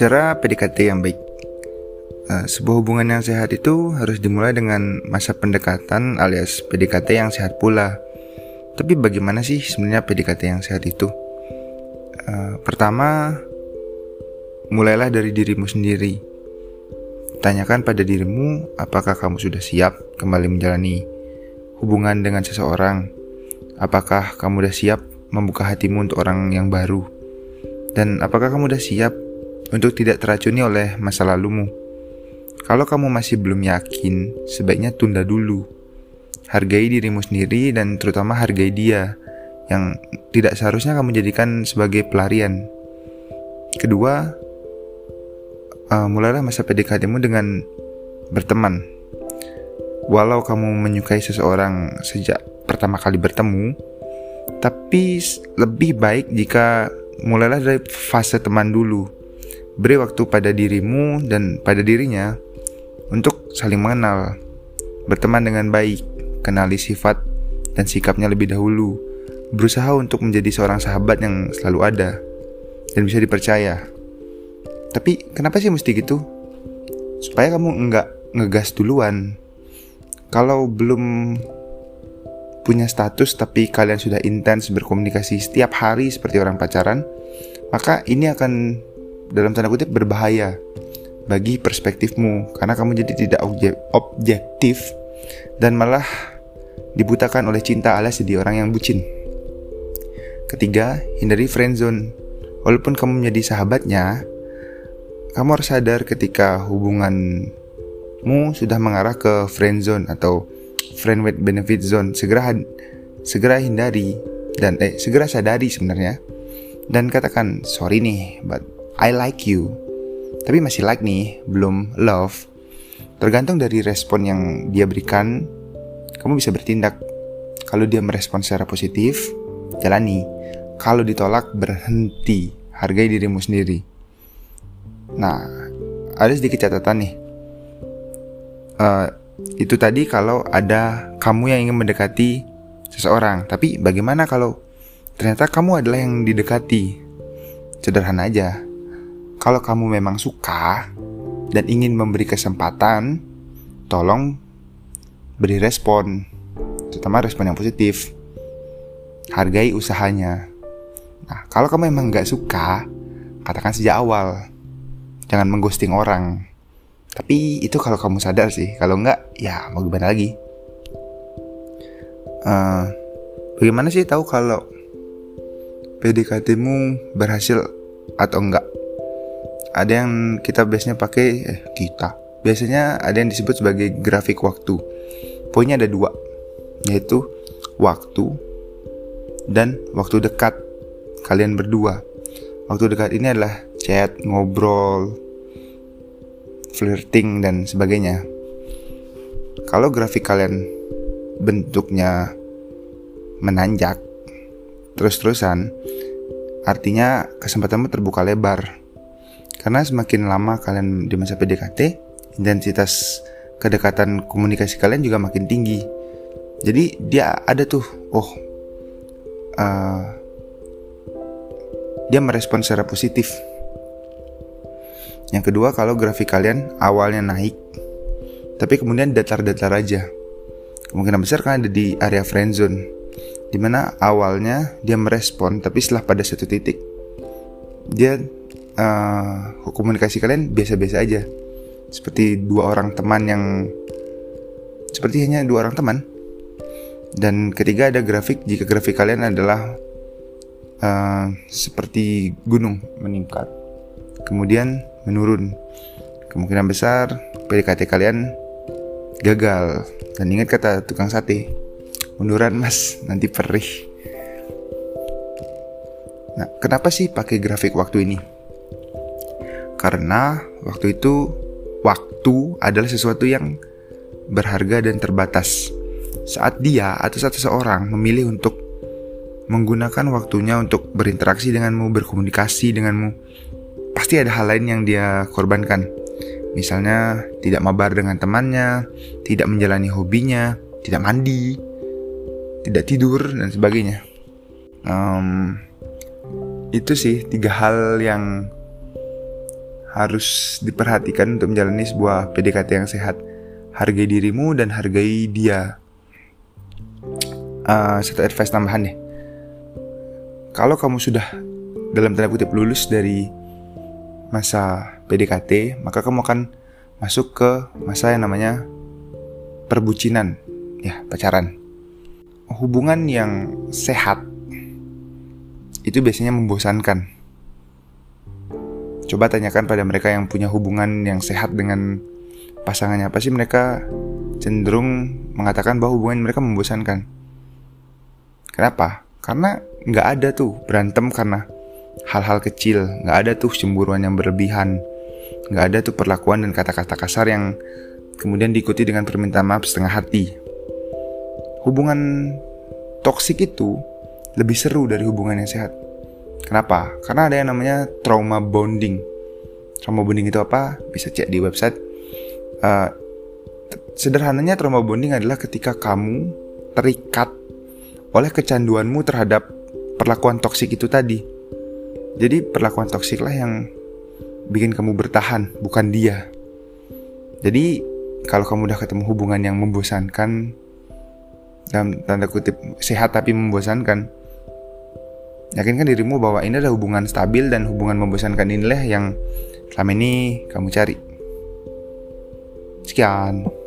Cara PDKT yang baik. Uh, Sebuah hubungan yang sehat itu harus dimulai dengan masa pendekatan alias PDKT yang sehat pula. Tapi bagaimana sih sebenarnya PDKT yang sehat itu? Uh, pertama, mulailah dari dirimu sendiri. Tanyakan pada dirimu apakah kamu sudah siap kembali menjalani hubungan dengan seseorang? Apakah kamu sudah siap membuka hatimu untuk orang yang baru? Dan apakah kamu sudah siap untuk tidak teracuni oleh masa lalumu. Kalau kamu masih belum yakin, sebaiknya tunda dulu. Hargai dirimu sendiri dan terutama hargai dia yang tidak seharusnya kamu jadikan sebagai pelarian. Kedua, uh, mulailah masa PDKT-mu dengan berteman. Walau kamu menyukai seseorang sejak pertama kali bertemu, tapi lebih baik jika mulailah dari fase teman dulu Beri waktu pada dirimu dan pada dirinya untuk saling mengenal, berteman dengan baik, kenali sifat dan sikapnya lebih dahulu, berusaha untuk menjadi seorang sahabat yang selalu ada dan bisa dipercaya. Tapi kenapa sih mesti gitu? Supaya kamu enggak ngegas duluan. Kalau belum punya status tapi kalian sudah intens berkomunikasi setiap hari seperti orang pacaran, maka ini akan dalam tanda kutip berbahaya bagi perspektifmu karena kamu jadi tidak objektif dan malah dibutakan oleh cinta alias jadi orang yang bucin. Ketiga, hindari friendzone. Walaupun kamu menjadi sahabatnya, kamu harus sadar ketika hubunganmu sudah mengarah ke friendzone atau friend with benefit zone. Segera segera hindari dan eh segera sadari sebenarnya dan katakan sorry nih, but I like you, tapi masih like nih, belum love. Tergantung dari respon yang dia berikan, kamu bisa bertindak. Kalau dia merespon secara positif, jalani. Kalau ditolak, berhenti. Hargai dirimu sendiri. Nah, ada sedikit catatan nih. Uh, itu tadi kalau ada kamu yang ingin mendekati seseorang. Tapi bagaimana kalau ternyata kamu adalah yang didekati? Sederhana aja kalau kamu memang suka dan ingin memberi kesempatan, tolong beri respon, terutama respon yang positif. Hargai usahanya. Nah, kalau kamu memang nggak suka, katakan sejak awal. Jangan mengghosting orang. Tapi itu kalau kamu sadar sih. Kalau nggak, ya mau gimana lagi. Uh, bagaimana sih tahu kalau PDKT-mu berhasil atau enggak? ada yang kita biasanya pakai eh kita biasanya ada yang disebut sebagai grafik waktu poinnya ada dua yaitu waktu dan waktu dekat kalian berdua waktu dekat ini adalah chat ngobrol flirting dan sebagainya kalau grafik kalian bentuknya menanjak terus-terusan artinya kesempatanmu terbuka lebar karena semakin lama kalian di masa PDKT, intensitas kedekatan komunikasi kalian juga makin tinggi. Jadi dia ada tuh, oh, uh, dia merespon secara positif. Yang kedua, kalau grafik kalian awalnya naik, tapi kemudian datar-datar aja. Kemungkinan besar kan ada di area friendzone, di mana awalnya dia merespon, tapi setelah pada satu titik, dia uh, komunikasi kalian biasa-biasa aja. Seperti dua orang teman yang seperti hanya dua orang teman. Dan ketiga ada grafik jika grafik kalian adalah uh, seperti gunung meningkat. Kemudian menurun. Kemungkinan besar PDKT kalian gagal. Dan ingat kata tukang sate munduran mas. Nanti perih. Nah kenapa sih pakai grafik waktu ini? Karena waktu itu waktu adalah sesuatu yang berharga dan terbatas. Saat dia atau saat seseorang memilih untuk menggunakan waktunya untuk berinteraksi denganmu, berkomunikasi denganmu, pasti ada hal lain yang dia korbankan. Misalnya tidak mabar dengan temannya, tidak menjalani hobinya, tidak mandi, tidak tidur dan sebagainya. Um, itu sih tiga hal yang harus diperhatikan untuk menjalani sebuah PDKT yang sehat. Hargai dirimu dan hargai dia. Uh, satu advice tambahan nih. Kalau kamu sudah dalam tanda kutip lulus dari masa PDKT, maka kamu akan masuk ke masa yang namanya perbucinan, ya pacaran. Hubungan yang sehat itu biasanya membosankan. Coba tanyakan pada mereka yang punya hubungan yang sehat dengan pasangannya apa sih mereka cenderung mengatakan bahwa hubungan mereka membosankan. Kenapa? Karena nggak ada tuh berantem karena hal-hal kecil, nggak ada tuh cemburuan yang berlebihan, nggak ada tuh perlakuan dan kata-kata kasar yang kemudian diikuti dengan permintaan maaf setengah hati. Hubungan toksik itu lebih seru dari hubungan yang sehat. Kenapa? Karena ada yang namanya trauma bonding. Trauma bonding itu apa? Bisa cek di website. Uh, sederhananya trauma bonding adalah ketika kamu terikat oleh kecanduanmu terhadap perlakuan toksik itu tadi. Jadi perlakuan toksiklah yang bikin kamu bertahan, bukan dia. Jadi kalau kamu udah ketemu hubungan yang membosankan dalam tanda kutip sehat tapi membosankan, yakinkan dirimu bahwa ini adalah hubungan stabil dan hubungan membosankan inilah yang selama ini kamu cari. Sekian.